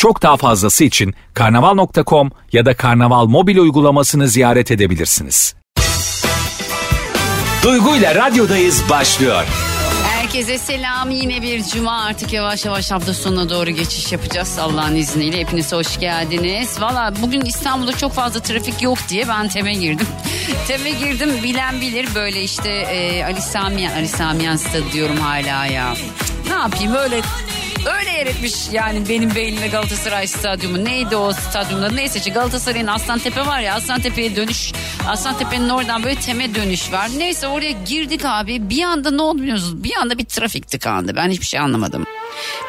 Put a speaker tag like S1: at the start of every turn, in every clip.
S1: Çok daha fazlası için karnaval.com ya da karnaval mobil uygulamasını ziyaret edebilirsiniz. Duygu ile radyodayız başlıyor.
S2: Herkese selam. Yine bir cuma artık yavaş yavaş hafta sonuna doğru geçiş yapacağız Allah'ın izniyle. Hepiniz hoş geldiniz. Valla bugün İstanbul'da çok fazla trafik yok diye ben TEM'e girdim. TEM'e girdim bilen bilir böyle işte e, Ali Samiyan, Ali Samiyan stadı diyorum hala ya. Ne yapayım öyle Öyle yer etmiş yani benim beynime Galatasaray stadyumu. Neydi o stadyumda? Neyse işte Galatasaray'ın Aslantepe var ya Aslantepe'ye dönüş. Aslantepe'nin oradan böyle teme dönüş var. Neyse oraya girdik abi. Bir anda ne musunuz? Bir anda bir trafik tıkandı. Ben hiçbir şey anlamadım.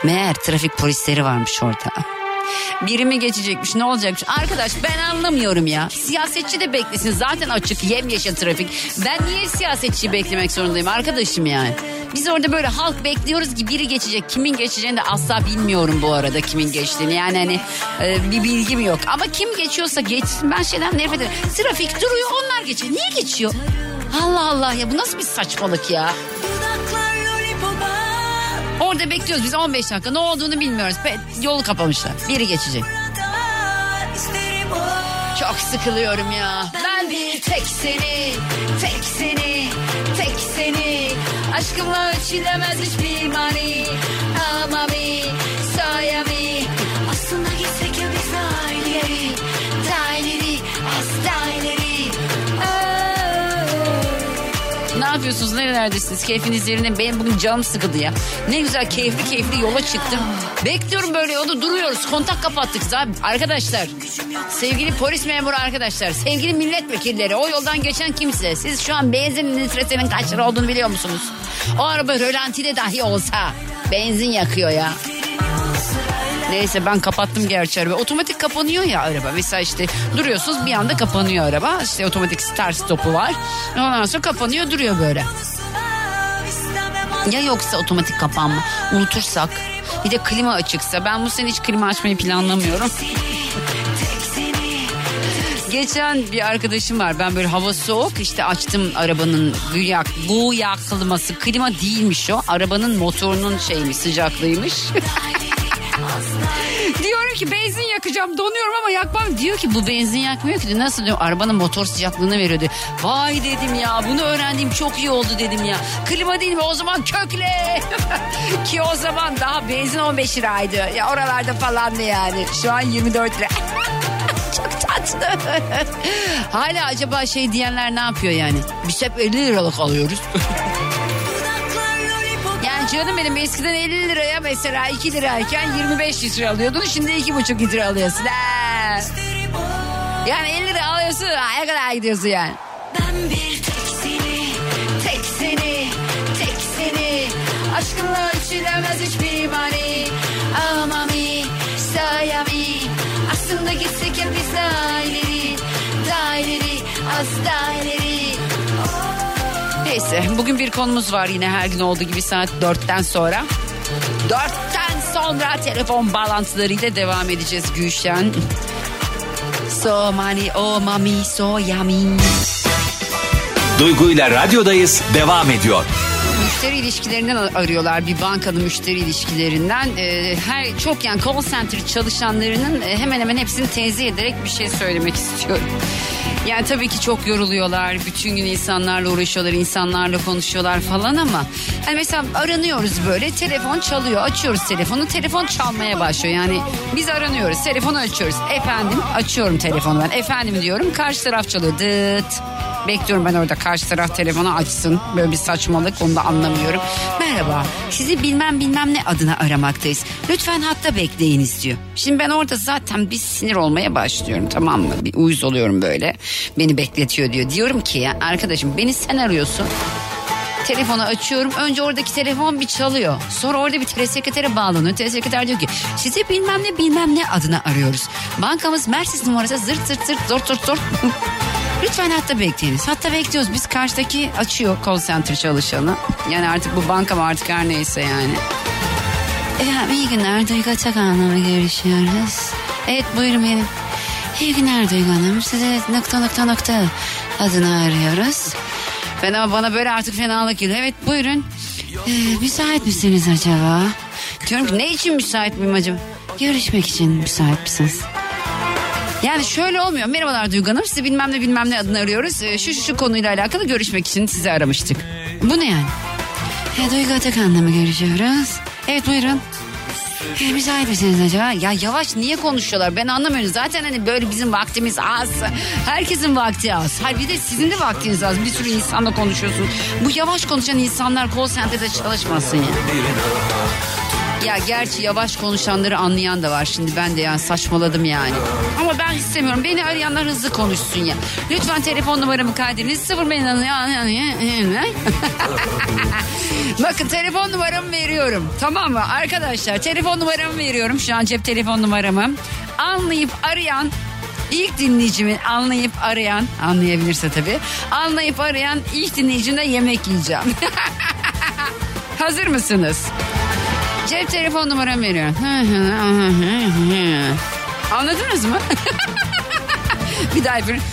S2: Meğer trafik polisleri varmış orada. Biri mi geçecekmiş ne olacakmış? Arkadaş ben anlamıyorum ya. Siyasetçi de beklesin zaten açık yemyeşil trafik. Ben niye siyasetçiyi beklemek zorundayım arkadaşım yani? Biz orada böyle halk bekliyoruz ki biri geçecek. Kimin geçeceğini de asla bilmiyorum bu arada kimin geçtiğini. Yani hani e, bir bilgim yok. Ama kim geçiyorsa geçsin. Ben şeyden nefret ederim. Trafik duruyor onlar geçiyor. Niye geçiyor? Allah Allah ya bu nasıl bir saçmalık ya? Orada bekliyoruz biz 15 dakika ne olduğunu bilmiyoruz. Yolu kapamışlar. Biri geçecek. Çok sıkılıyorum ya. Ben bir tek seni, tek seni, tek seni. Aşkımla ölçülemez hiçbir mani. Ama mi, saya mi. Aslında gitsek ya biz daha ileri. Daha yapıyorsunuz? Nerelerdesiniz? Keyfiniz yerine. Benim bugün canım sıkıldı ya. Ne güzel keyifli keyifli yola çıktım. Bekliyorum böyle yolda duruyoruz. Kontak kapattık zaten. Arkadaşlar. Sevgili polis memuru arkadaşlar. Sevgili milletvekilleri. O yoldan geçen kimse. Siz şu an benzin litresinin kaç lira olduğunu biliyor musunuz? O araba rölantide dahi olsa benzin yakıyor ya. Neyse ben kapattım gerçi araba. Otomatik kapanıyor ya araba. Mesela işte duruyorsunuz bir anda kapanıyor araba. İşte otomatik start stopu var. Ondan sonra kapanıyor duruyor böyle. Ya yoksa otomatik kapanma unutursak bir de klima açıksa ben bu sene hiç klima açmayı planlamıyorum. Geçen bir arkadaşım var. Ben böyle hava soğuk işte açtım arabanın güya, güya kliması. Klima değilmiş o. Arabanın motorunun şeymiş sıcaklığıymış. Ki benzin yakacağım donuyorum ama yakmam. Diyor ki bu benzin yakmıyor ki. Nasıl diyor arabanın motor sıcaklığını veriyordu. Vay dedim ya bunu öğrendiğim çok iyi oldu dedim ya. Klima değil mi o zaman kökle. ki o zaman daha benzin 15 liraydı. Ya oralarda falandı yani. Şu an 24 lira. çok tatlı. Hala acaba şey diyenler ne yapıyor yani? Biz hep 50 liralık alıyoruz. Canım benim eskiden 50 liraya mesela 2 lirayken 25 litre alıyordun. Şimdi 2,5 litre alıyorsun. Ha. Yani 50 lira alıyorsun. Ne kadar gidiyorsun yani? Ben bir tek seni, tek seni, tek seni. Aşkınla ölçülemez hiçbir mani. Ama mi, saya mi. Aslında gitsek ya biz daha ileri, daha ileri, az daha ileri. Neyse bugün bir konumuz var yine her gün olduğu gibi saat dörtten sonra. Dörtten sonra telefon bağlantılarıyla devam edeceğiz Gülşen. So mani oh mami so yummy.
S1: Duygu ile radyodayız devam ediyor.
S2: Müşteri ilişkilerinden arıyorlar bir bankanın müşteri ilişkilerinden. Ee, her çok yani call center çalışanlarının e, hemen hemen hepsini tenzih ederek bir şey söylemek istiyorum. Yani tabii ki çok yoruluyorlar. Bütün gün insanlarla uğraşıyorlar, insanlarla konuşuyorlar falan ama hani mesela aranıyoruz böyle telefon çalıyor. Açıyoruz telefonu. Telefon çalmaya başlıyor. Yani biz aranıyoruz. Telefonu açıyoruz. Efendim açıyorum telefonu ben. Efendim diyorum. Karşı taraf çalıyor. Dıt. Bekliyorum ben orada karşı taraf telefonu açsın. Böyle bir saçmalık onu da anlamıyorum. Merhaba sizi bilmem bilmem ne adına aramaktayız. Lütfen hatta bekleyiniz diyor. Şimdi ben orada zaten bir sinir olmaya başlıyorum tamam mı? Bir uyuz oluyorum böyle. Beni bekletiyor diyor. Diyorum ki ya arkadaşım beni sen arıyorsun. Telefonu açıyorum. Önce oradaki telefon bir çalıyor. Sonra orada bir telesekretere bağlanıyor. Telesekreter diyor ki sizi bilmem ne bilmem ne adına arıyoruz. Bankamız Mersis numarası zırt zırt zırt zort zort zort. Lütfen hatta bekleyiniz. Hatta bekliyoruz. Biz karşıdaki açıyor call center çalışanı. Yani artık bu banka mı artık her neyse yani. Efendim iyi günler Duygu Atakan'la görüşüyoruz. Evet buyurun benim. İyi günler Duygu Hanım. Size nokta nokta nokta adını arıyoruz. Ben ama bana böyle artık fenalık geliyor. Evet buyurun. Ee, müsait misiniz acaba? Diyorum ki ne için müsait miyim acaba? Görüşmek için müsait misiniz? Yani şöyle olmuyor. Merhabalar Duygu Hanım. Sizi bilmem ne bilmem ne adını arıyoruz. Ee, Şu şu şu konuyla alakalı görüşmek için sizi aramıştık. Bu ne yani? E, Duygu Atakan'la mı görüşüyoruz? Evet buyurun. E, müsait misiniz acaba? Ya yavaş niye konuşuyorlar ben anlamıyorum. Zaten hani böyle bizim vaktimiz az. Herkesin vakti az. Hayır bir de sizin de vaktiniz az. Bir sürü insanla konuşuyorsunuz. Bu yavaş konuşan insanlar call center'da çalışmasın ya. Ya gerçi yavaş konuşanları anlayan da var şimdi ben de yani saçmaladım yani. Ama ben istemiyorum beni arayanlar hızlı konuşsun ya. Lütfen telefon numaramı kaydediniz. Sıfır Bakın telefon numaramı veriyorum. Tamam mı arkadaşlar telefon numaramı veriyorum. Şu an cep telefon numaramı. Anlayıp arayan ilk dinleyicimin anlayıp arayan anlayabilirse tabii. Anlayıp arayan ilk dinleyicimden yemek yiyeceğim. Hazır mısınız? Cep telefon numaramı veriyorum. Anladınız mı? bir daha yapıyorum.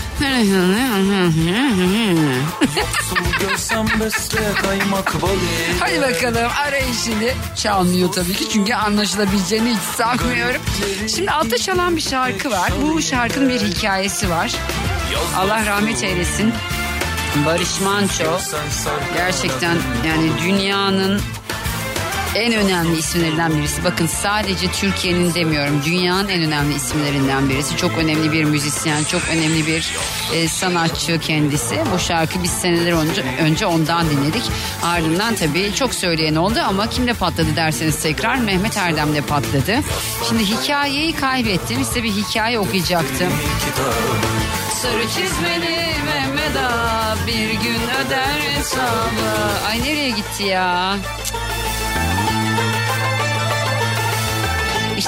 S2: Hadi bakalım arayın şimdi. Çalmıyor tabii ki çünkü anlaşılabileceğini hiç sanmıyorum. Şimdi altta çalan bir şarkı var. Bu şarkının bir hikayesi var. Allah rahmet eylesin. Barış Manço gerçekten yani dünyanın en önemli isimlerinden birisi. Bakın sadece Türkiye'nin demiyorum. Dünyanın en önemli isimlerinden birisi. Çok önemli bir müzisyen, çok önemli bir e, sanatçı kendisi. Bu şarkı biz seneler önce, önce ondan dinledik. Ardından tabii çok söyleyen oldu ama kimde patladı derseniz tekrar Mehmet Erdem'de patladı. Şimdi hikayeyi kaybettim. Size bir hikaye okuyacaktım. Sarı çizmeli Mehmet bir gün öder hesabı. Ay nereye gitti ya?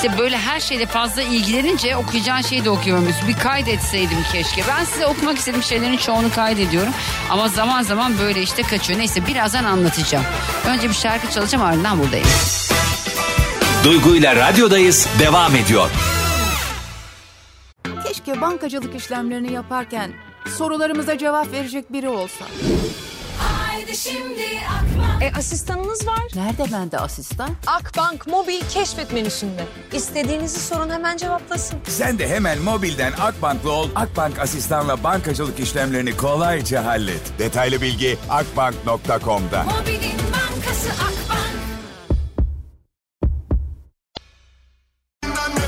S2: İşte böyle her şeyle fazla ilgilenince okuyacağın şeyi de okuyamıyorsun. Bir kaydetseydim keşke. Ben size okumak istediğim şeylerin çoğunu kaydediyorum. Ama zaman zaman böyle işte kaçıyor. Neyse birazdan anlatacağım. Önce bir şarkı çalacağım ardından buradayım.
S1: Duygu ile radyodayız devam ediyor.
S3: Keşke bankacılık işlemlerini yaparken sorularımıza cevap verecek biri olsa.
S4: Haydi şimdi Akbank.
S5: E asistanınız var.
S3: Nerede bende asistan?
S5: Akbank mobil keşfet menüsünde. İstediğinizi sorun hemen cevaplasın.
S6: Sen de hemen mobilden Akbank'lı ol. Akbank asistanla bankacılık işlemlerini kolayca hallet. Detaylı bilgi akbank.com'da.
S4: Mobilin bankası Akbank.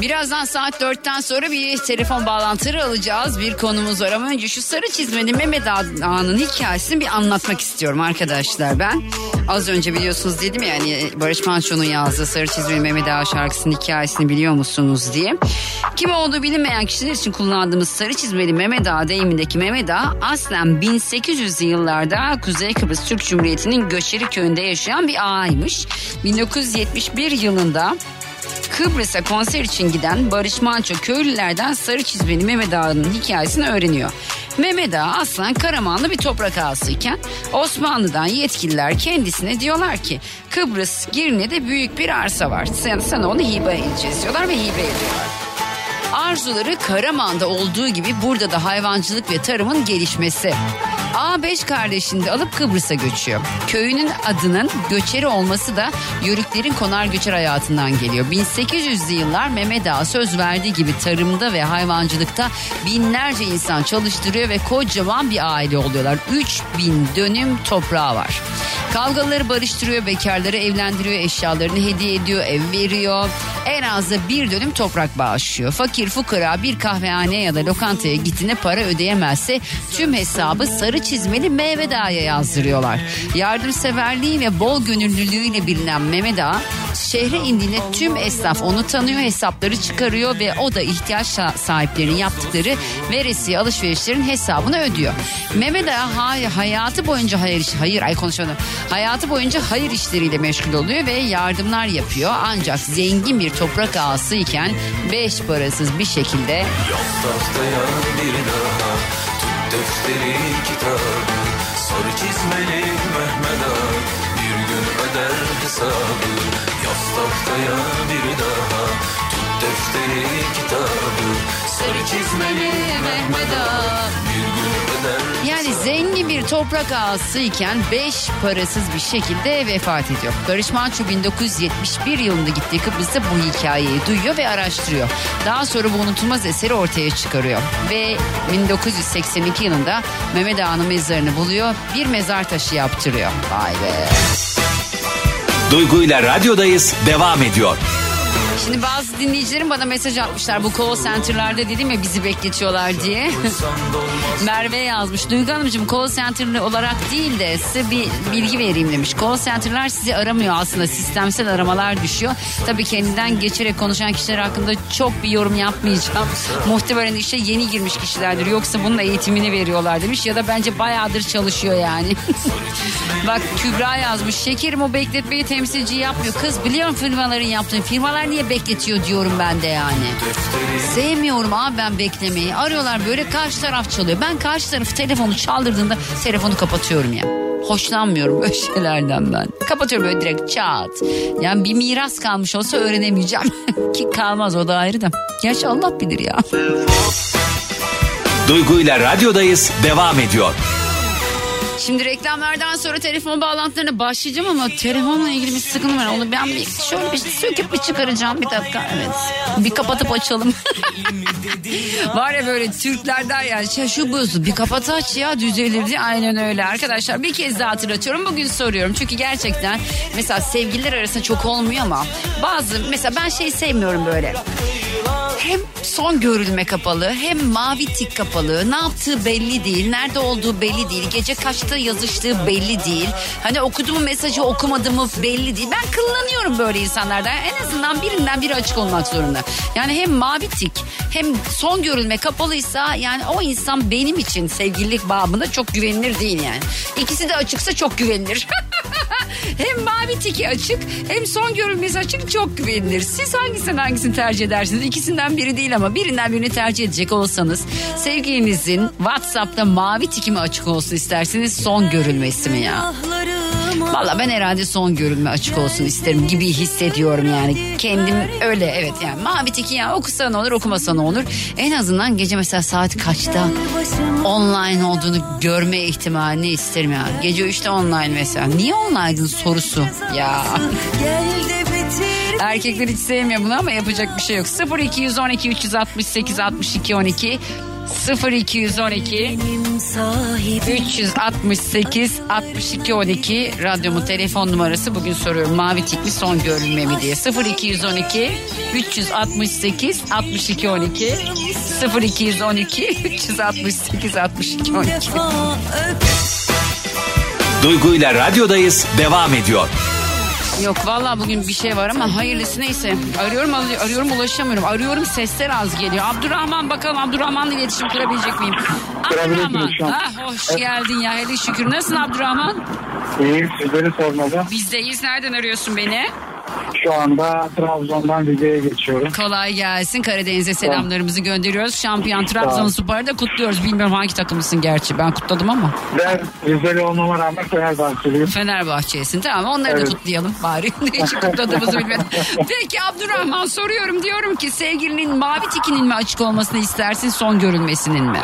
S2: Birazdan saat dörtten sonra bir telefon bağlantıları alacağız. Bir konumuz var ama önce şu sarı çizmeli Mehmet Ağa'nın hikayesini bir anlatmak istiyorum arkadaşlar ben. Az önce biliyorsunuz dedim ya yani Barış Manço'nun yazdığı Sarı Çizmeli Mehmet Ağa şarkısının hikayesini biliyor musunuz diye. Kim olduğu bilinmeyen kişiler için kullandığımız Sarı Çizmeli Mehmet Ağa deyimindeki Mehmet Ağa aslen 1800'lü yıllarda Kuzey Kıbrıs Türk Cumhuriyeti'nin Göçeri köyünde yaşayan bir ağaymış. 1971 yılında Kıbrıs'a konser için giden Barış Manço köylülerden Sarı Çizmeli Mehmet Ağa'nın hikayesini öğreniyor. Mehmet Ağa aslen Karamanlı bir toprak ağasıyken Osmanlı'dan yetkililer kendisine diyorlar ki Kıbrıs Girne'de büyük bir arsa var. Sen, sana onu hibe edeceğiz diyorlar ve hibe ediyorlar. Arzuları Karaman'da olduğu gibi burada da hayvancılık ve tarımın gelişmesi. A5 kardeşini de alıp Kıbrıs'a göçüyor. Köyünün adının göçeri olması da Yörüklerin konar göçer hayatından geliyor. 1800'lü yıllar Mehmet Ağa söz verdiği gibi tarımda ve hayvancılıkta binlerce insan çalıştırıyor ve kocaman bir aile oluyorlar. 3000 dönüm toprağı var. Kavgaları barıştırıyor, bekarları evlendiriyor, eşyalarını hediye ediyor, ev veriyor. En az da bir dönüm toprak bağışlıyor. Fakir fukara bir kahvehaneye ya da lokantaya gittiğinde para ödeyemezse tüm hesabı sarı çizmeli Mehmet Ağa'ya yazdırıyorlar. Yardımseverliği ve bol gönüllülüğüyle bilinen Mehmet Ağa şehre indiğinde tüm esnaf onu tanıyor, hesapları çıkarıyor ve o da ihtiyaç sahiplerinin yaptıkları veresiye alışverişlerin hesabını ödüyor. Mehmet Ağa hay- hayatı boyunca hayır iş, hayır ay konuşamadım. Hayatı boyunca hayır işleriyle meşgul oluyor ve yardımlar yapıyor. Ancak zengin bir toprak ağası iken beş parasız bir şekilde
S7: daha defteri kitabı. Sarı çizmeli Mehmet bir gün öder hesabı. Yaz tahtaya bir daha tut defteri kitabı. Sarı çizmeli Mehmet Ağa
S2: Yani zengin bir toprak ağası iken beş parasız bir şekilde vefat ediyor. Barış Manço 1971 yılında gittiği Kıbrıs'ta bu hikayeyi duyuyor ve araştırıyor. Daha sonra bu unutulmaz eseri ortaya çıkarıyor. Ve 1982 yılında Mehmet Ağa'nın mezarını buluyor. Bir mezar taşı yaptırıyor. Vay be.
S1: Duygu ile radyodayız devam ediyor.
S2: Şimdi bazı dinleyicilerim bana mesaj atmışlar. Bu call center'larda dedim ya bizi bekletiyorlar diye. Merve yazmış. Duygu Hanımcığım call center olarak değil de size bir bilgi vereyim demiş. Call center'lar sizi aramıyor aslında. Sistemsel aramalar düşüyor. Tabii kendinden geçerek konuşan kişiler hakkında çok bir yorum yapmayacağım. Muhtemelen işe yeni girmiş kişilerdir. Yoksa bunun eğitimini veriyorlar demiş. Ya da bence bayağıdır çalışıyor yani. Bak Kübra yazmış. Şekerim o bekletmeyi temsilci yapmıyor. Kız biliyorum firmaların yaptığını. Firmalar niye bekletiyor diyorum ben de yani. Sevmiyorum abi ben beklemeyi. Arıyorlar böyle karşı taraf çalıyor. Ben karşı tarafı telefonu çaldırdığında telefonu kapatıyorum ya. Hoşlanmıyorum böyle şeylerden ben. Kapatıyorum böyle direkt çat. Yani bir miras kalmış olsa öğrenemeyeceğim. Ki kalmaz o da ayrı da. Gerçi Allah bilir ya.
S1: Duygu ile radyodayız devam ediyor.
S2: Şimdi reklamlardan sonra telefon bağlantılarına başlayacağım ama telefonla ilgili bir sıkıntı var. Onu ben bir şöyle bir söküp bir çıkaracağım bir dakika. Evet. Bir kapatıp açalım. var ya böyle Türkler der yani şey, şu buzlu bir kapat aç ya düzelir diye. Aynen öyle arkadaşlar. Bir kez daha hatırlatıyorum. Bugün soruyorum. Çünkü gerçekten mesela sevgililer arasında çok olmuyor ama bazı mesela ben şey sevmiyorum böyle hem son görülme kapalı hem mavi tik kapalı. Ne yaptığı belli değil. Nerede olduğu belli değil. Gece kaçta yazıştığı belli değil. Hani okuduğum mesajı okumadığımı belli değil. Ben kullanıyorum böyle insanlardan. En azından birinden biri açık olmak zorunda. Yani hem mavi tik hem son görülme kapalıysa yani o insan benim için sevgililik babında çok güvenilir değil yani. İkisi de açıksa çok güvenilir. hem mavi tiki açık hem son görülmesi açık çok güvenilir. Siz hangisinden hangisini tercih edersiniz? İkisinden biri değil ama birinden birini tercih edecek olsanız sevgilinizin WhatsApp'ta mavi tiki mi açık olsun isterseniz son görülmesi mi ya? Valla ben herhalde son görülme açık olsun isterim gibi hissediyorum yani. Kendim öyle evet yani mavi tiki ya okusa ne olur okumasa ne olur. En azından gece mesela saat kaçta online olduğunu görme ihtimalini isterim yani. Gece 3'te online mesela. Niye online'dın sorusu ya. Erkekler hiç sevmiyor bunu ama yapacak bir şey yok. 0212 368 62 12 0212 368 62 12 radyomun telefon numarası. Bugün soruyorum mavi tikli son görülme mi diye. 0212 368 62 12 0212 368 62 12
S1: Duygu ile radyodayız devam ediyor.
S2: Yok vallahi bugün bir şey var ama hayırlısı neyse. Arıyorum arıyorum ulaşamıyorum. Arıyorum sesler az geliyor. Abdurrahman bakalım Abdurrahman'la iletişim kurabilecek miyim? Abdurrahman. Ah, hoş geldin ya hele şükür. Nasılsın Abdurrahman?
S8: İyiyim sizleri sormalı.
S2: Bizdeyiz. Nereden arıyorsun beni?
S8: Şu anda Trabzon'dan Rize'ye geçiyorum.
S2: Kolay gelsin. Karadeniz'e selamlarımızı gönderiyoruz. Şampiyon Trabzonspor'u da kutluyoruz. Bilmiyorum hangi takımlısın gerçi. Ben kutladım ama.
S8: Ben Rizeli olmama rağmen Fenerbahçeliyim.
S2: Fenerbahçe'sin. Tamam onları
S8: Evet.
S2: da kutlayalım bari. Hiç kutladığımızı bilmedim. Peki Abdurrahman soruyorum. Diyorum ki sevgilinin mavi tikinin mi açık olmasını istersin son görülmesinin mi?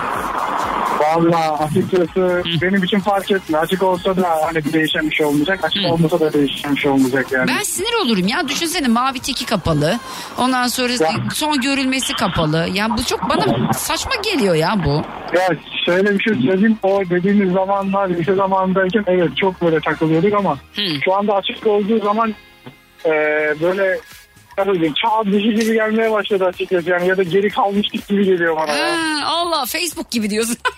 S8: Valla açıkçası benim için fark etmiyor. Açık olsa da hani bir değişen bir şey olmayacak. Açık olmasa da değişen bir şey olmayacak yani.
S2: Ben sinir olurum ya. Düşünsene mavi tiki kapalı. Ondan sonra son görülmesi kapalı. Ya bu çok bana saçma geliyor ya bu.
S8: Ya şöyle bir şey söyleyeyim. O dediğimiz zamanlar lise zamanındayken evet çok böyle takılıyorduk ama şu anda açık olduğu zaman e, böyle nasıl diyeyim, çağ dışı gibi gelmeye başladı açıkçası yani ya da geri kalmıştık gibi geliyor bana ya.
S2: Ha, Allah Facebook gibi diyorsun.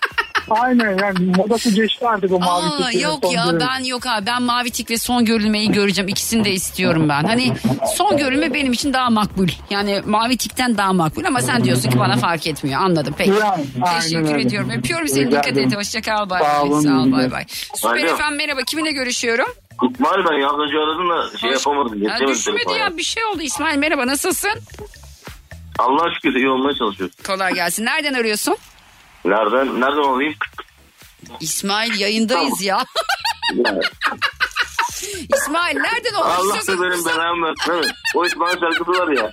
S8: Aynen yani modası geçti artık o mavi
S2: Aa,
S8: tiklerin
S2: yok ya
S8: dönemi.
S2: ben yok abi ben mavi tik ve son görülmeyi göreceğim ikisini de istiyorum ben. Hani son görülme benim için daha makbul. Yani mavi tikten daha makbul ama sen diyorsun ki bana fark etmiyor. Anladım peki.
S8: Yani,
S2: Teşekkür
S8: öyle.
S2: ediyorum. Öpüyorum seni
S8: Rica
S2: dikkat et.
S8: ederim.
S2: Hoşça kal. Bay bay. Sağ ol bay bay. Süper efendim merhaba. Kiminle görüşüyorum?
S9: İsmail ben az önce aradım da şey yapamadım. Getiremedim
S2: düşmedi ya bir şey oldu İsmail merhaba nasılsın?
S9: Allah'a şükür iyi olmaya çalışıyoruz.
S2: Kolay gelsin. Nereden arıyorsun?
S9: Nereden nereden alayım?
S2: İsmail yayındayız ya. İsmail nereden olmak
S9: Allah da benim belamı versin. O İsmail şarkısı var ya.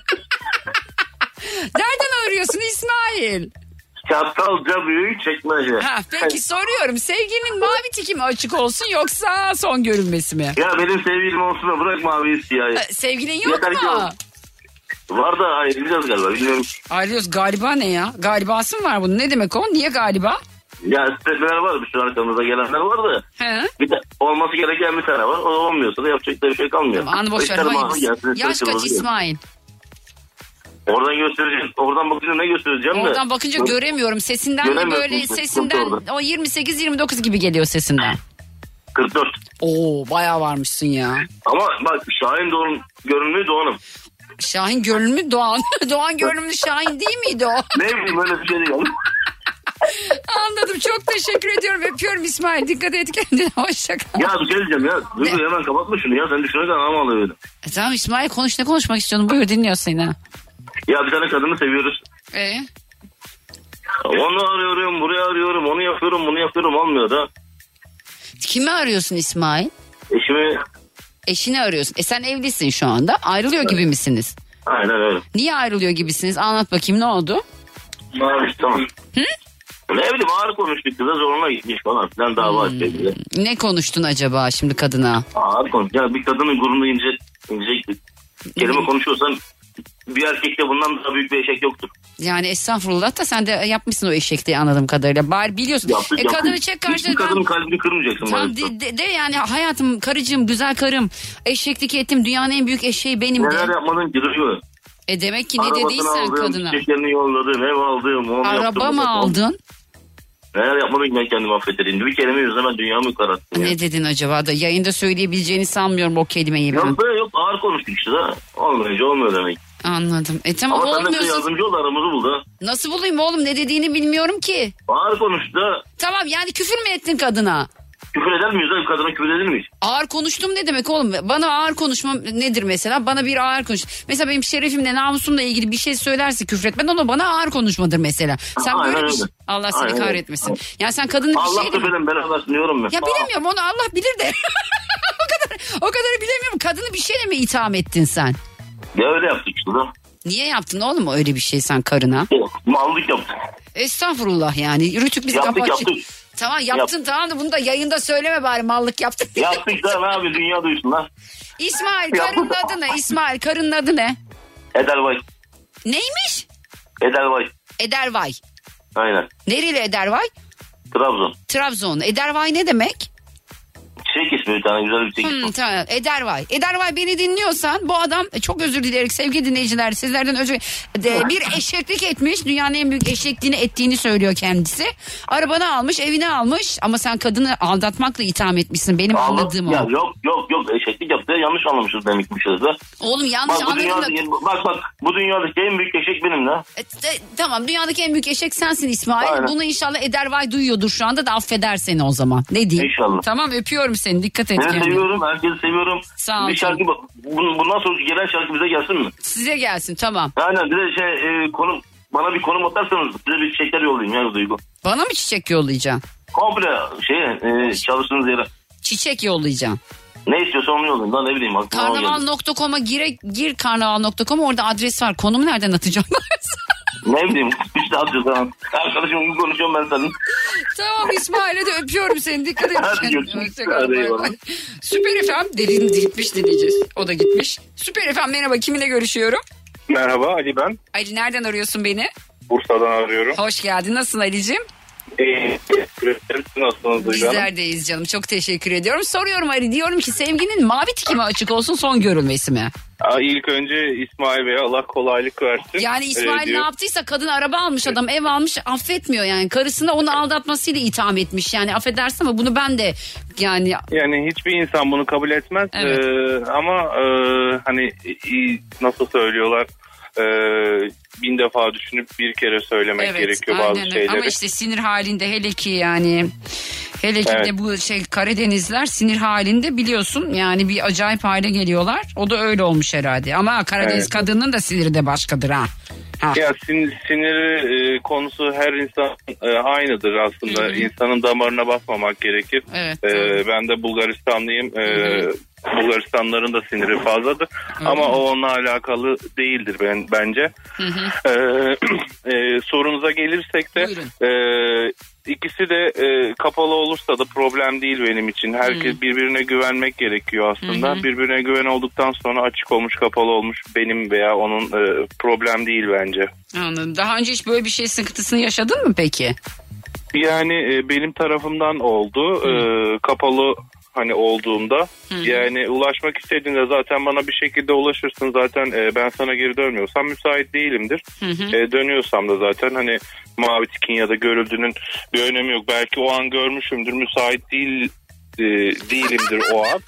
S2: Nereden arıyorsun İsmail?
S9: Çatalca büyük çekmece.
S2: Ha, peki soruyorum. Sevginin mavi tiki mi açık olsun yoksa son görünmesi mi?
S9: Ya benim sevgilim olsun da bırak mavi siyahı.
S2: Sevgilin yok
S9: Yeter
S2: mu?
S9: Var da ayrılacağız galiba bilmiyorum.
S2: Ayrılıyoruz. Galiba ne ya? Galibası mı var bunun? Ne demek o? Niye galiba?
S9: Ya istemeler var bir sürü arkamızda gelenler var da.
S2: He?
S9: Bir de olması gereken bir tane var. O olmuyorsa da yapacak da bir şey kalmıyor.
S2: Anı boş ver. Yaş kaç. İsmail?
S9: Oradan göstereceğiz. Oradan bakınca ne göstereceğim de.
S2: Oradan bakınca göremiyorum. Sesinden de böyle sesinden o 28-29 gibi geliyor sesinden.
S9: 44.
S2: Oo bayağı varmışsın ya.
S9: Ama bak Şahin Doğan görünümlü Doğan'ım.
S2: Şahin görünümlü Doğan. Doğan görünümlü Şahin değil miydi o?
S9: Ne bileyim öyle bir şey değil.
S2: Anladım. Çok teşekkür ediyorum. Öpüyorum İsmail. Dikkat et kendine. Hoşça kal.
S9: ya bir şey diyeceğim ya. Duygu hemen kapatma şunu ya. Sen düşünürken anam alıyor.
S2: E, tamam İsmail konuş ne konuşmak istiyorsun? Buyur dinliyoruz seni.
S9: Ya bir tane kadını seviyoruz.
S2: Ee?
S9: Onu arıyorum, buraya arıyorum, onu yapıyorum, bunu yapıyorum olmuyor da.
S2: Kimi arıyorsun İsmail?
S9: Eşimi
S2: Eşini arıyorsun. E sen evlisin şu anda. Ayrılıyor gibi misiniz?
S9: aynen öyle.
S2: Niye ayrılıyor gibisiniz? Anlat bakayım ne oldu?
S9: Abi tamam. Ne bileyim ağır konuştuk kıza zoruna gitmiş falan filan dava açtı.
S2: Ne konuştun acaba şimdi kadına?
S9: Ağır konuş. Ya bir kadının gururunu ince, inecektik. Kelime konuşuyorsan bir erkekte bundan daha büyük bir eşek yoktur.
S2: Yani estağfurullah da sen de yapmışsın o eşekliği anladığım kadarıyla. Bari biliyorsun.
S9: Yaptık,
S2: e
S9: yaptık.
S2: kadını çek
S9: Hiçbir
S2: karşına.
S9: kadının kalbini kırmayacaksın. Maalesef.
S2: de, de, de yani hayatım, karıcığım, güzel karım. Eşeklik ettim. Dünyanın en büyük eşeği benim de.
S9: Neler yapmadın ki?
S2: E demek ki ne
S9: Arabasını
S2: dediysen
S9: aldım,
S2: kadına.
S9: çiçeklerini yolladım, ev aldım. Onu
S2: Araba
S9: yaptım,
S2: mı aldın?
S9: Neler yapmadın ki ben kendimi affederim. Bir kelime yüzüne ben dünyamı kararttım. ya.
S2: Ne dedin acaba da? Yayında söyleyebileceğini sanmıyorum o kelimeyi ben.
S9: Yok be yok ağır konuştuk işte da. Olmayınca olmuyor demek.
S2: Anladım. E tamam
S9: Ama sen de bize
S2: olmuyorsun.
S9: yardımcı ol aramızı bul da.
S2: Nasıl bulayım oğlum ne dediğini bilmiyorum ki.
S9: Ağır konuş da.
S2: Tamam yani küfür mü ettin kadına?
S9: Küfür eder miyiz lan? Kadına küfür edilir miyiz?
S2: Ağır konuştum ne demek oğlum? Bana ağır konuşmam nedir mesela? Bana bir ağır konuş. Mesela benim şerefimle namusumla ilgili bir şey söylerse küfretmen onu bana ağır konuşmadır mesela. Sen
S9: Aynen
S2: böyle bir
S9: öyle.
S2: şey... Allah seni
S9: Aynen öyle.
S2: kahretmesin. Yani sen kadını bir
S9: Allah
S2: şey
S9: da benim belasını diyorum ben.
S2: Ya bilemiyorum onu Allah bilir de. o kadar o kadarı bilemiyorum. Kadını bir şeyle mi itham ettin sen?
S9: Ya öyle yaptık işte da.
S2: Niye yaptın oğlum öyle bir şey sen karına?
S9: Mallık yaptık.
S2: Estağfurullah yani. Rütük bizi
S9: Yaptık,
S2: kapat.
S9: yaptık.
S2: Tamam yaptın tamam da bunu da yayında söyleme bari mallık yaptık.
S9: Yaptık da ne abi dünya duysun lan.
S2: İsmail karının adı ne? İsmail karının adı ne?
S9: Edelvay.
S2: Neymiş?
S9: Edelvay.
S2: Edervay.
S9: Aynen.
S2: Nereli Edervay?
S9: Trabzon.
S2: Trabzon. Edervay ne demek?
S9: Çiçek ismi bir tane güzel bir çiçek ismi.
S2: Hmm, tamam. Edervay. Edervay beni dinliyorsan bu adam e, çok özür dileyerek sevgili dinleyiciler sizlerden özür de, bir eşeklik etmiş. Dünyanın en büyük eşekliğini ettiğini söylüyor kendisi. Arabanı almış evini almış ama sen kadını aldatmakla itham etmişsin. Benim
S9: Allah-
S2: anladığım o.
S9: Ya yok yok yok eşeklik yaptı yanlış anlamışız demekmişiz de.
S2: Oğlum yanlış
S9: Bak
S2: anladın da.
S9: bak bak bu dünyadaki en büyük eşek benim la.
S2: E, e, tamam dünyadaki en büyük eşek sensin İsmail.
S9: Aynen.
S2: Bunu inşallah Edervay duyuyordur şu anda da affeder seni o zaman. Ne diyeyim?
S9: İnşallah.
S2: Tamam öpüyorum seni dikkat et
S9: Seni
S2: kendine.
S9: seviyorum herkesi seviyorum.
S2: Sağ ol
S9: Bir şarkı bun- bundan sonra gelen şarkı bize gelsin mi?
S2: Size gelsin tamam.
S9: Aynen bir de şey e, konum bana bir konum atarsanız size bir çiçekler yollayayım ya Duygu.
S2: Bana mı çiçek yollayacaksın?
S9: Komple şey e, çalıştığınız yere.
S2: Çiçek yollayacaksın.
S9: Ne istiyorsa onu yollayın lan ne bileyim.
S2: Karnaval.com'a gire, gir karnaval.com orada adres var. Konumu nereden atacağım?
S9: Ne bileyim işte atıyor tamam. Arkadaşım gibi konuşuyorum ben senin.
S2: tamam İsmail'e de öpüyorum seni. Dikkat et.
S9: Hadi görüşürüz. Hadi.
S2: Süper FM dedin gitmiş dinleyeceğiz. O da gitmiş. Süper FM merhaba kiminle görüşüyorum?
S10: Merhaba Ali ben.
S2: Ali nereden arıyorsun beni?
S10: Bursa'dan arıyorum.
S2: Hoş geldin. Nasılsın Ali'cim?
S10: Ee?
S2: Bizler deyiz canım. Çok teşekkür ediyorum. Soruyorum Ali. Diyorum ki sevginin mavi tiki mi açık olsun son görülmesi mi?
S10: Aa, İlk önce İsmail Bey'e Allah kolaylık versin.
S2: Yani İsmail
S10: Ee,
S2: ne
S10: diyor.
S2: yaptıysa kadın araba almış adam ev almış affetmiyor yani. Karısını onu aldatmasıyla itham etmiş yani affedersin ama bunu ben de yani
S10: Yani hiçbir insan bunu kabul etmez.
S2: Evet.
S10: Ee, ama e, hani e, nasıl söylüyorlar? E, bin defa düşünüp bir kere söylemek gerekiyor bazı
S2: aynen
S10: şeyleri.
S2: Ama işte sinir halinde hele ki yani hele ki
S10: Evet.
S2: de bu şey Karadenizler sinir halinde biliyorsun yani bir acayip hale geliyorlar. O da öyle olmuş herhalde. Ama Karadeniz
S10: Evet.
S2: kadının da siniri de başkadır ha.
S10: Ya sin, sinir e, konusu her insan e, aynıdır aslında. İnsanın damarına basmamak gerekir.
S2: Evet,
S10: E, ben de Bulgaristanlıyım. E, Bulgaristanların da siniri fazladır. Ama o onunla alakalı değildir ben bence. E, e, sorunuza gelirsek de e, ikisi de e, kapalı olursa da problem değil benim için. Herkes birbirine güvenmek gerekiyor aslında.
S2: Hı hı.
S10: Birbirine güven olduktan sonra açık olmuş kapalı olmuş benim veya onun e, problem değil bence.
S2: Anladım. Daha önce hiç böyle bir şey sıkıntısını yaşadın mı peki?
S10: Yani e, benim tarafımdan oldu. E, kapalı hani olduğunda yani ulaşmak istediğinde zaten bana bir şekilde ulaşırsın zaten e, ben sana geri dönmüyorsam müsait değilimdir. E, dönüyorsam da zaten hani mavi tikin ya da görüldüğünün bir önemi yok. Belki o an görmüşümdür müsait değil e, değilimdir o an.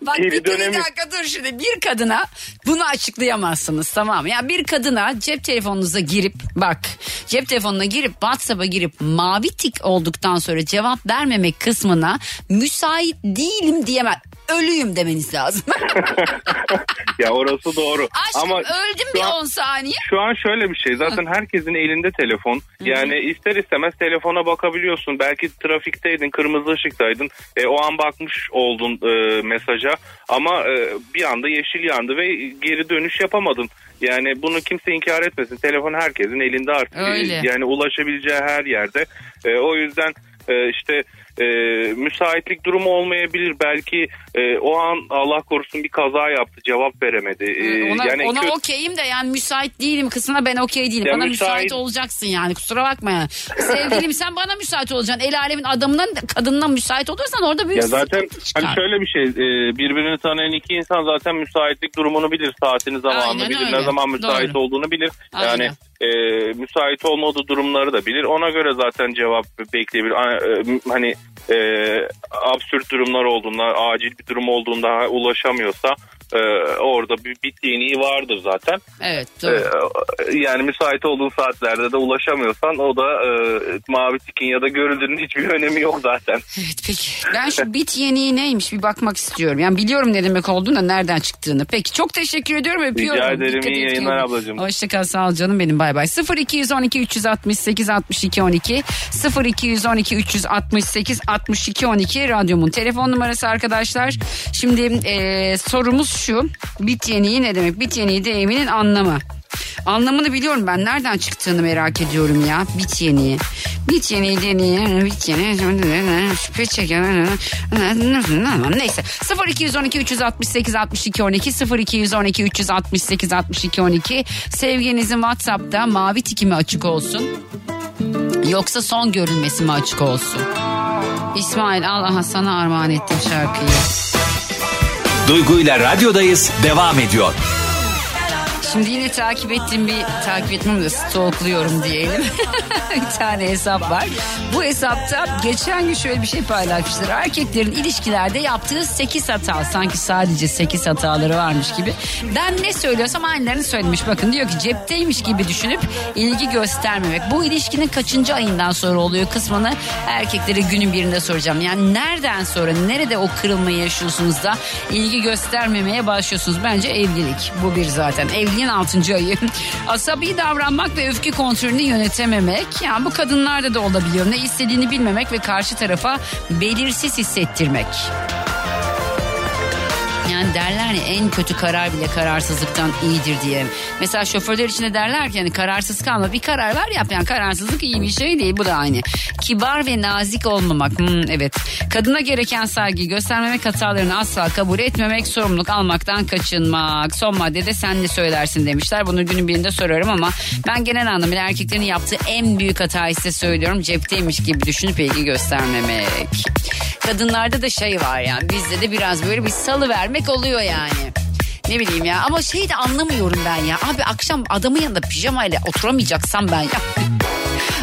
S2: Bak bir, bir
S10: dönemi-
S2: dakika dur şimdi bir kadına bunu açıklayamazsınız tamam mı? Ya bir kadına cep telefonunuza girip bak cep telefonuna girip WhatsApp'a girip mavi tik olduktan sonra cevap vermemek kısmına müsait değilim diyemez. Ölüyüm demeniz lazım.
S10: ya orası doğru.
S2: Aşkım
S10: Ama
S2: öldüm bir
S10: an-
S2: 10 saniye.
S10: Şu an şöyle bir şey. Zaten herkesin elinde telefon. Yani ister istemez telefona bakabiliyorsun. Belki trafikteydin kırmızı ışıktaydın. E, o an bakmış oldun e, mesaja. Ama e, bir anda yeşil yandı ve geri dönüş yapamadın. Yani bunu kimse inkar etmesin. Telefon herkesin elinde artık.
S2: Öyle.
S10: E, yani ulaşabileceği her yerde. E, o yüzden e, işte e, müsaitlik durumu olmayabilir belki e, o an Allah korusun bir kaza yaptı cevap veremedi E,
S2: Ona,
S10: yani
S2: ona
S10: kötü-
S2: okeyim de yani müsait değilim kısmına ben okey değilim.
S10: Ya
S2: bana müsait...
S10: müsait-
S2: olacaksın yani kusura bakma ya. Sevgilim sen bana müsait olacaksın. El alemin adamından kadından müsait olursan orada büyük
S10: Ya zaten hani şöyle bir şey e, birbirini tanıyan iki insan zaten müsaitlik durumunu bilir saatini zamanını
S2: Aynen
S10: bilir
S2: öyle.
S10: ne zaman müsait
S2: Doğru.
S10: olduğunu bilir
S2: Aynen.
S10: yani e, müsait olmadığı durumları da bilir ona göre zaten cevap bekleyebilir e, hani e, absürt durumlar olduğunda acil bir durum olduğunda ulaşamıyorsa e, orada bir bit yeniği vardır zaten.
S2: Evet doğru.
S10: Ee, yani müsait olduğun saatlerde de ulaşamıyorsan o da e, mavi tikin ya da görüldüğünün hiçbir önemi yok zaten.
S2: Evet peki. Ben şu bit yeniği neymiş bir bakmak istiyorum. Yani biliyorum ne demek olduğunu da nereden çıktığını. Peki çok teşekkür ediyorum öpüyorum.
S10: Rica ederim,
S2: Dikkat
S10: iyi yayınlar
S2: kendine.
S10: ablacığım.
S2: Hoşçakal sağ ol canım benim bay bay. 0212 368 62 12 0212 368 62 12 radyomun telefon numarası arkadaşlar. Şimdi e, sorumuz şu. Bit yeniği ne demek? Bit yeniği deyiminin anlamı. Anlamını biliyorum ben. Nereden çıktığını merak ediyorum ya. Bit yeniği. Bit yeniği deneyi. Bit yeniği. Şüphe çeken. Neyse. 0212 368 62 12 0212 368 62 12 sevginizin Whatsapp'ta mavi tiki mi açık olsun? Yoksa son görünmesi mi açık olsun? İsmail al aha sana armağan ettim şarkıyı.
S1: Duygu ile radyodayız devam ediyor.
S2: Şimdi yine takip ettiğim bir takip etmem de stalkluyorum diyelim. bir tane hesap var. Bu hesapta geçen gün şöyle bir şey paylaşmışlar. Erkeklerin ilişkilerde yaptığı 8 hata. Sanki sadece 8 hataları varmış gibi. Ben ne söylüyorsam aynılarını söylemiş. Bakın diyor ki cepteymiş gibi düşünüp ilgi göstermemek. Bu ilişkinin kaçıncı ayından sonra oluyor kısmını erkeklere günün birinde soracağım. Yani nereden sonra nerede o kırılmayı yaşıyorsunuz da ilgi göstermemeye başlıyorsunuz. Bence evlilik. Bu bir zaten. Evliliğin 6. ayı. Asabi davranmak ve öfke kontrolünü yönetememek. Yani bu kadınlarda da olabiliyor. Ne istediğini bilmemek ve karşı tarafa belirsiz hissettirmek. Yani derler ya en kötü karar bile kararsızlıktan iyidir diye. Mesela şoförler için de derler ki hani kararsız kalma bir karar ver yap yani kararsızlık iyi bir şey değil bu da aynı. Kibar ve nazik olmamak hmm, evet. Kadına gereken saygıyı göstermemek hatalarını asla kabul etmemek sorumluluk almaktan kaçınmak. Son maddede sen ne söylersin demişler. Bunu günün birinde sorarım ama ben genel anlamıyla erkeklerin yaptığı en büyük hatayı size söylüyorum. Cepteymiş gibi düşünüp ilgi göstermemek. Kadınlarda da şey var yani bizde de biraz böyle bir salı vermek oluyor yani. Ne bileyim ya ama şeyi de anlamıyorum ben ya. Abi akşam adamın yanında pijamayla oturamayacaksam ben ya.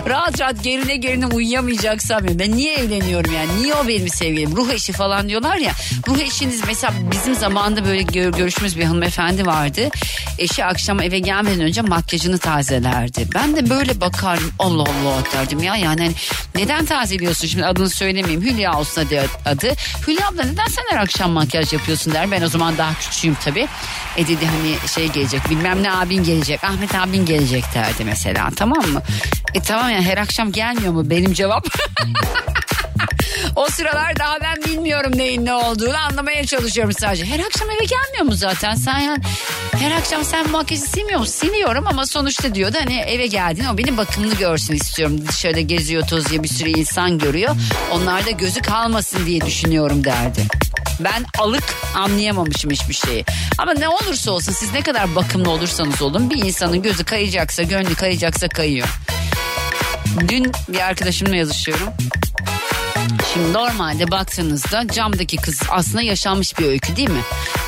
S2: Rahat rahat gerine gerine uyuyamayacaksam ya. Ben niye evleniyorum yani? Niye o benim sevgilim? Ruh eşi falan diyorlar ya. Ruh eşiniz mesela bizim zamanında böyle gör, görüşümüz bir hanımefendi vardı. Eşi akşam eve gelmeden önce makyajını tazelerdi. Ben de böyle bakardım Allah Allah derdim ya. Yani hani neden tazeliyorsun şimdi adını söylemeyeyim. Hülya olsun adı. adı. Hülya abla neden sen her akşam makyaj yapıyorsun der. Ben o zaman daha küçüğüm tabii. E dedi hani şey gelecek bilmem ne abin gelecek. Ahmet abin gelecek derdi mesela tamam mı? E tamam yani her akşam gelmiyor mu benim cevap? O sıralar daha ben bilmiyorum neyin ne olduğunu anlamaya çalışıyorum sadece. Her akşam eve gelmiyor mu zaten sen yani? Her akşam sen makyajı silmiyor musun? Siliyorum ama sonuçta diyordu hani eve geldin o benim bakımını görsün istiyorum. Dışarıda geziyor tozuyor bir sürü insan görüyor. Onlarda gözü kalmasın diye düşünüyorum derdi. Ben alık anlayamamışım hiçbir şeyi. Ama ne olursa olsun siz ne kadar bakımlı olursanız olun bir insanın gözü kayacaksa gönlü kayacaksa kayıyor. Dün bir arkadaşımla yazışıyorum. Şimdi normalde baktığınızda camdaki kız aslında yaşanmış bir öykü değil mi?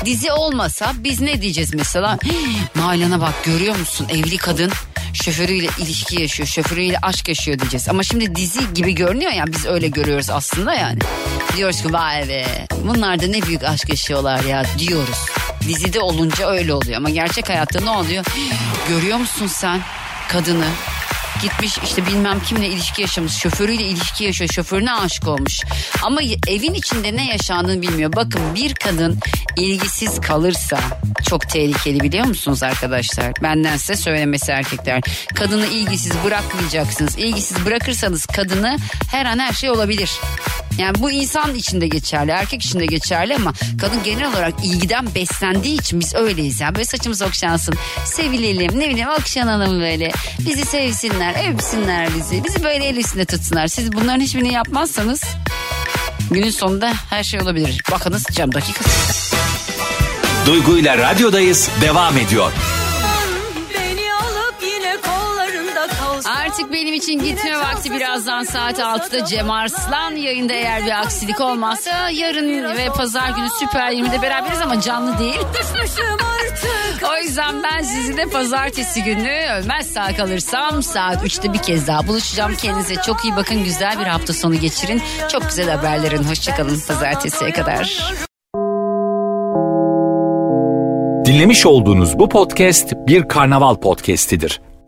S2: Dizi olmasa biz ne diyeceğiz mesela? Nalan'a bak görüyor musun evli kadın şoförüyle ilişki yaşıyor, şoförüyle aşk yaşıyor diyeceğiz. Ama şimdi dizi gibi görünüyor ya biz öyle görüyoruz aslında yani. Diyoruz ki vay be bunlar da ne büyük aşk yaşıyorlar ya diyoruz. Dizide olunca öyle oluyor ama gerçek hayatta ne oluyor? Görüyor musun sen kadını gitmiş işte bilmem kimle ilişki yaşamış şoförüyle ilişki yaşıyor şoförüne aşık olmuş. Ama evin içinde ne yaşandığını bilmiyor. Bakın bir kadın ilgisiz kalırsa çok tehlikeli biliyor musunuz arkadaşlar? Benden size söylemesi erkekler. Kadını ilgisiz bırakmayacaksınız. İlgisiz bırakırsanız kadını her an her şey olabilir yani bu insan içinde geçerli, erkek içinde geçerli ama kadın genel olarak ilgiden beslendiği için biz öyleyiz. Yani böyle saçımız okşansın, sevilelim, ne bileyim okşanalım böyle. Bizi sevsinler, öpsünler bizi. Bizi böyle el üstünde tutsunlar. Siz bunların hiçbirini yapmazsanız günün sonunda her şey olabilir. Bakınız camdaki kız.
S1: Duygu ile radyodayız devam ediyor.
S2: Benim için gitme vakti birazdan saat 6'da Cem Arslan yayında eğer bir aksilik olmazsa yarın ve pazar günü Süper 20'de beraberiz ama canlı değil. o yüzden ben sizinle pazartesi günü ölmez sağ kalırsam saat 3'te bir kez daha buluşacağım. Kendinize çok iyi bakın güzel bir hafta sonu geçirin. Çok güzel haberlerin hoşçakalın pazartesiye kadar.
S1: Dinlemiş olduğunuz bu podcast bir karnaval podcastidir.